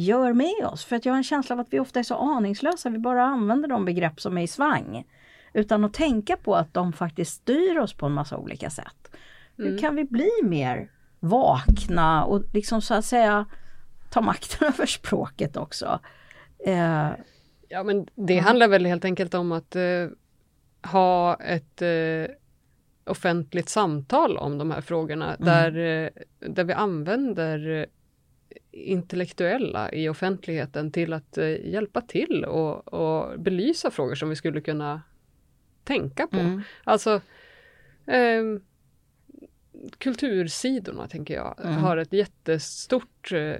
gör med oss? För att jag har en känsla av att vi ofta är så aningslösa, vi bara använder de begrepp som är i svang. Utan att tänka på att de faktiskt styr oss på en massa olika sätt. Hur Mm. kan vi bli mer vakna och liksom så att säga ta makten över språket också? Eh, Ja men det handlar väl helt enkelt om att eh, ha ett eh, offentligt samtal om de här frågorna där, eh, där vi använder intellektuella i offentligheten till att eh, hjälpa till och, och belysa frågor som vi skulle kunna tänka på. mm, Alltså ehm, kultursidorna tänker jag Mm. har ett jättestort eh,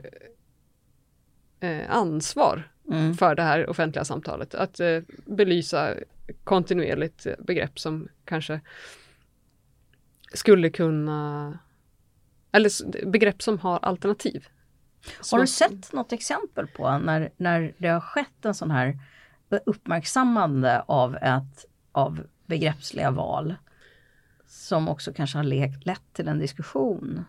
eh, ansvar mm, för det här offentliga samtalet. Att eh, belysa kontinuerligt begrepp som kanske skulle kunna, eller begrepp som har alternativ. Har du sett något exempel på när, när det har skett en sån här uppmärksammande av, ett, av begreppsliga val som också kanske har lett till en diskussion?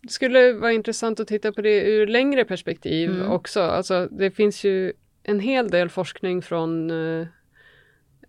Det skulle vara intressant att titta på det ur längre perspektiv mm. också. Alltså, det finns ju en hel del forskning från eh,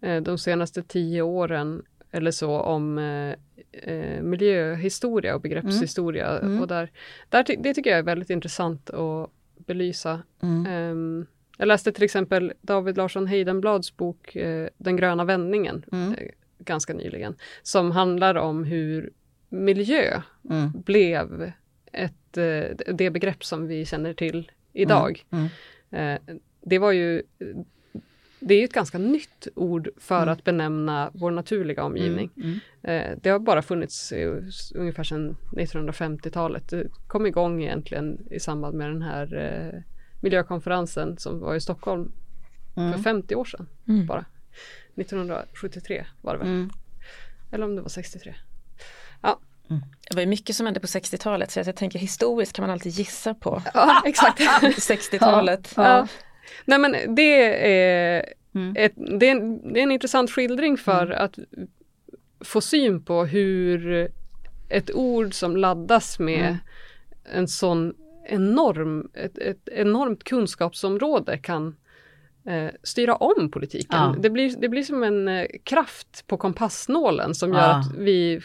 eh de senaste tio åren eller så om eh, eh miljöhistoria och begreppshistoria. Mm. Mm. Och där, där, det tycker jag är väldigt intressant att belysa. Um, jag läste till exempel David Larsson Heidenblads bok eh, Den gröna vändningen mm. eh, ganska nyligen. Som handlar om hur miljö mm. blev ett, eh, det begrepp som vi känner till idag. Eh, det var ju det är ett ganska nytt ord för mm. att benämna vår naturliga omgivning. Mm. Mm. Eh, det har bara funnits ungefär sedan 1950-talet. Det kom igång egentligen i samband med den här eh, miljökonferensen som var i Stockholm mm. för 50 år sedan mm. bara. 1973 var det väl? Mm. Eller om det var 63. Ja. Mm. Det var ju mycket som hände på 60-talet så jag tänker historiskt kan man alltid gissa på. Ja, exakt. 60-talet. Ja, ja. Nej men det är, mm. ett, det, är en, det är en intressant skildring för mm. att få syn på hur ett ord som laddas med mm. en sån enorm, ett, ett enormt kunskapsområde kan eh, styra om politiken. Ja. Det, blir, det blir som en eh, kraft på kompassnålen som gör ja. att vi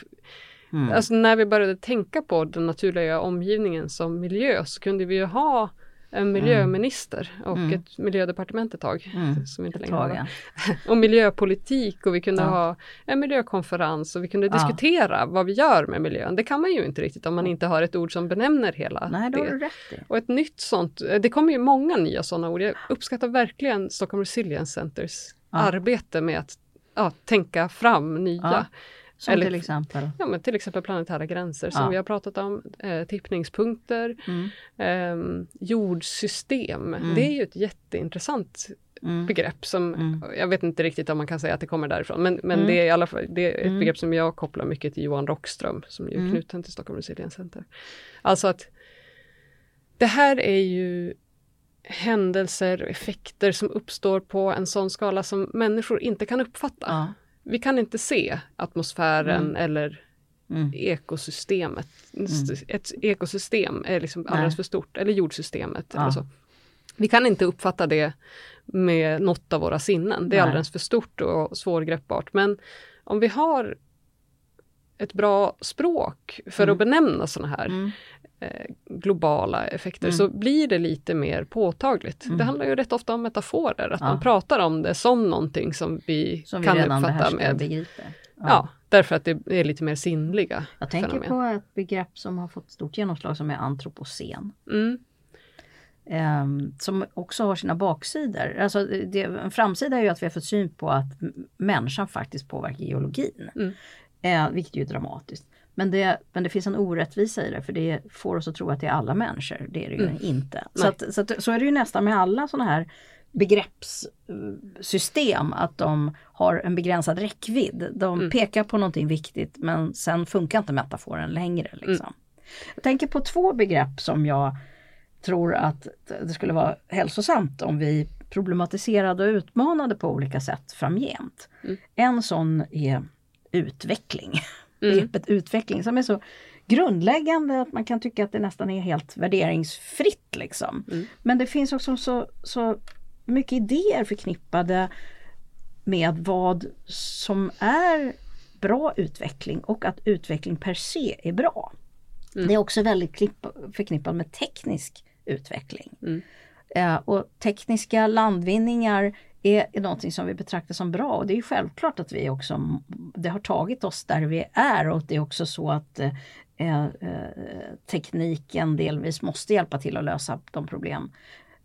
mm. Alltså när vi började tänka på den naturliga omgivningen som miljö så kunde vi ju ha en mm. miljöminister och mm. ett miljödepartement ett tag. Mm. Som inte längre har. och miljöpolitik och vi kunde ja. ha en miljökonferens och vi kunde ja. diskutera vad vi gör med miljön. Det kan man ju inte riktigt om man inte har ett ord som benämner hela Nej, det. rätt Och ett nytt sånt, det kommer ju många nya sådana ord. Jag uppskattar verkligen Stockholm Resilience Centers ja. arbete med att ja, tänka fram nya som Eller, till exempel? Ja, men till exempel planetära gränser som ja. vi har pratat om, eh, tippningspunkter, mm. eh, jordsystem. Mm. Det är ju ett jätteintressant mm. begrepp som, mm. jag vet inte riktigt om man kan säga att det kommer därifrån, men, men mm. det är i alla fall det är ett mm. begrepp som jag kopplar mycket till Johan Rockström som är knuten till Stockholm Resilience Center. Alltså att det här är ju händelser och effekter som uppstår på en sån skala som människor inte kan uppfatta. Ja vi kan inte se atmosfären mm. eller mm. ekosystemet. Mm. Ett ekosystem är liksom alldeles för stort, eller jordsystemet. Ja. Eller så. Vi kan inte uppfatta det med något av våra sinnen. Det är Nej. alldeles för stort och svårgreppbart. Men om vi har ett bra språk för mm. att benämna sådana här mm. Globala effekter mm. så blir det lite mer påtagligt. Mm. Det handlar ju rätt ofta om metaforer, att ja. man pratar om det som någonting som vi som kan vi uppfatta med. Begriper. Ja. ja. därför att det är lite mer sinnliga Jag tänker fenomen. på ett begrepp som har fått stort genomslag som är antropocen. Mm. Um, som också har sina baksidor. Alltså det, en framsida är ju att vi har fått syn på att människan faktiskt påverkar geologin. Mm. Uh, vilket ju är dramatiskt. Men det, men det finns en orättvisa i det för det får oss att tro att det är alla människor. Det är det ju mm. inte. Så, att, så, att, så är det ju nästan med alla sådana här begreppssystem att de har en begränsad räckvidd. De mm. pekar på någonting viktigt men sen funkar inte metaforen längre. Liksom. Mm. Jag tänker på två begrepp som jag tror att det skulle vara hälsosamt om vi problematiserade och utmanade på olika sätt framgent. Mm. En sån är utveckling mm. begreppet utveckling som är så grundläggande att man kan tycka att det nästan är helt värderingsfritt. Liksom. Mm. Men det finns också så, så mycket idéer förknippade med vad som är bra utveckling och att utveckling per se är bra. Mm. Det är också väldigt förknippat med teknisk utveckling. Mm. Eh, och tekniska landvinningar är, är någonting som vi betraktar som bra och det är självklart att vi också, det har tagit oss där vi är och det är också så att eh, eh, tekniken delvis måste hjälpa till att lösa de problem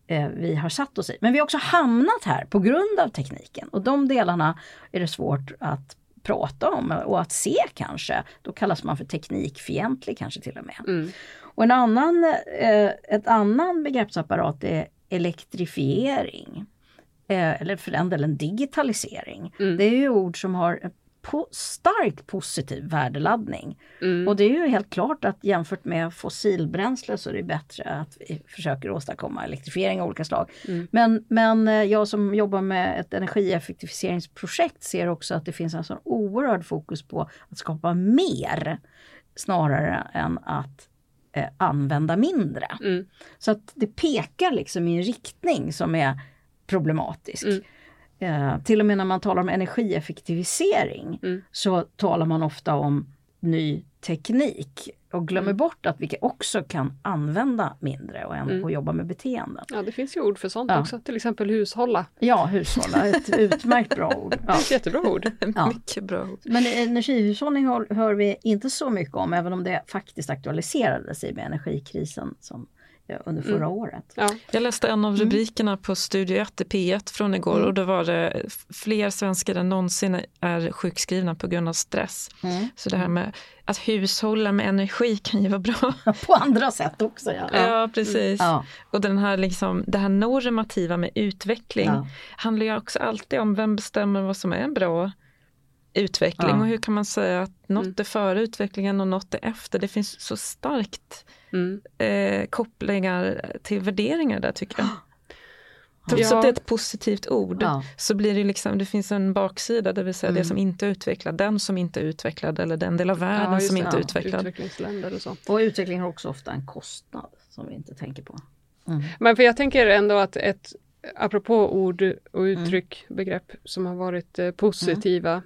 eh, vi har satt oss i. Men vi har också hamnat här på grund av tekniken och de delarna är det svårt att prata om och att se kanske. Då kallas man för teknikfientlig kanske till och med. Mm. Och en annan, eh, ett annan begreppsapparat är elektrifiering eh, eller för den delen digitalisering. Mm. Det är ju ord som har po starkt positiv värdeladdning. Mm. Och det är ju helt klart att jämfört med fossilbränsle så är det bättre att vi försöker åstadkomma elektrifiering av olika slag. Mm. Men, men eh, jag som jobbar med ett energieffektiviseringsprojekt ser också att det finns en sån oerhörd fokus på att skapa mer snarare än att eh, använda mindre. Mm. Så att det pekar liksom i en riktning som är problematisk. Mm. Eh, till och med när man talar om energieffektivisering Mm. så talar man ofta om ny teknik och glömmer Mm. bort att vi också kan använda mindre och, en, Mm. jobba med beteenden. Ja, det finns ju ord för sånt Ja. också, till exempel hushålla. Ja, hushålla, ett utmärkt bra ord. Det Ja. är ett jättebra ord. Ja. Mycket bra ord. Men energihushållning hör, hör vi inte så mycket om, även om det faktiskt aktualiserades i med energikrisen som, under förra Mm. året. Ja. Jag läste en av Mm. rubrikerna på Studio 1 i P1 från igår Mm. och då var det fler svenskar än någonsin är sjukskrivna på grund av stress. Mm. Så det här med att hushålla med energi kan ju vara bra. På andra sätt också. Ja. Ja, precis. Ja. Och den här liksom, det här normativa med utveckling Ja. handlar ju också alltid om vem bestämmer vad som är en bra utveckling Ja. och hur kan man säga att något Mm. är före utvecklingen och något är efter. Det finns så starkt Mm. eh, kopplingar till värderingar där tycker jag. Trots Ja. att det är ett positivt ord Ja. så blir det liksom, det finns en baksida, det vill säga Mm. det som inte är utvecklad, den som inte är utvecklad eller den del av världen just som det. inte är Ja, utvecklad. Utvecklingsländer och så. Och utveckling har också ofta en kostnad som vi inte tänker på. Mm. Men för jag tänker ändå att ett, apropå ord och Mm. uttryck, begrepp som har varit eh, positiva,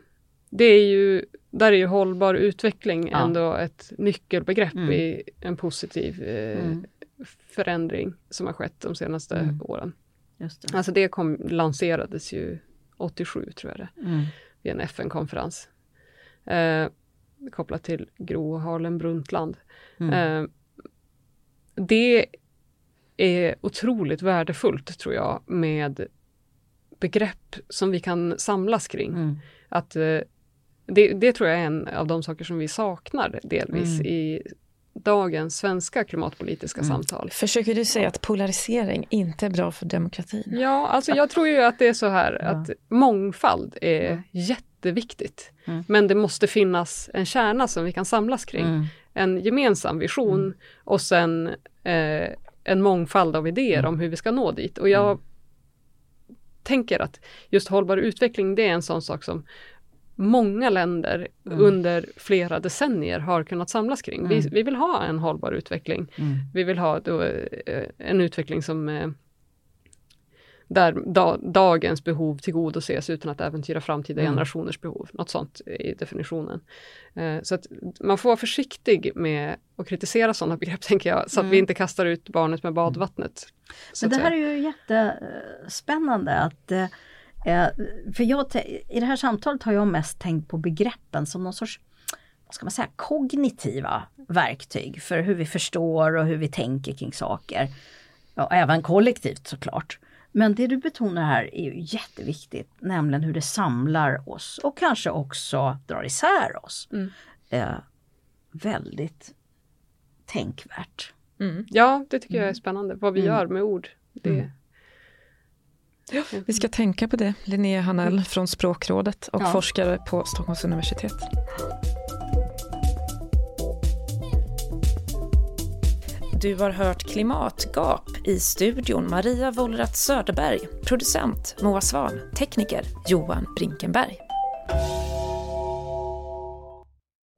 det är ju, där är ju hållbar utveckling Ja. ändå ett nyckelbegrepp Mm. i en positiv eh, Mm. förändring som har skett de senaste Mm. åren. Det. Alltså det kom, lanserades ju 87 tror jag det, Mm. vid en FN-konferens. Eh, kopplat till Gro Harlem Brundtland. Mm. Eh, det är otroligt värdefullt tror jag med begrepp som vi kan samlas kring. Mm. Att, eh, det, det tror jag är en av de saker som vi saknar delvis Mm. i dagens svenska klimatpolitiska Mm. samtal. Försöker du säga att polarisering inte är bra för demokratin? Ja, alltså jag tror ju att det är så här Ja. att mångfald är Ja. jätteviktigt. Mm. Men det måste finnas en kärna som vi kan samlas kring. Mm. En gemensam vision Mm. och sen eh, en mångfald av idéer Mm. om hur vi ska nå dit. Och jag tänker att just hållbar utveckling det är en sån sak som många länder Mm. under flera decennier har kunnat samlas kring. Vi, Mm. vi vill ha en hållbar utveckling. Mm. Vi vill ha då, eh, en utveckling som eh, där da, dagens behov tillgodoses utan att äventyra framtida Mm. generationers behov. Något sånt i definitionen. Eh, så att man får vara försiktig med att kritisera sådana begrepp, tänker jag, så att Mm. vi inte kastar ut barnet med badvattnet. Men det här är ju jättespännande att för jag, i det här samtalet har jag mest tänkt på begreppen som någon sorts vad ska man säga, kognitiva verktyg för hur vi förstår och hur vi tänker kring saker. Ja, även kollektivt såklart. Men det du betonar här är ju jätteviktigt, nämligen hur det samlar oss och kanske också drar isär oss. Mm. Eh, väldigt tänkvärt. Mm. Ja, det tycker jag är spännande, vad vi Mm. gör med ord. Det, Mm. Vi ska tänka på det, Linnea Hanell från Språkrådet och Ja. forskare på Stockholms universitet. Du har hört Klimatgap i studion Maria Wollratz Söderberg, producent Moa Svan, tekniker Johan Brinkenberg.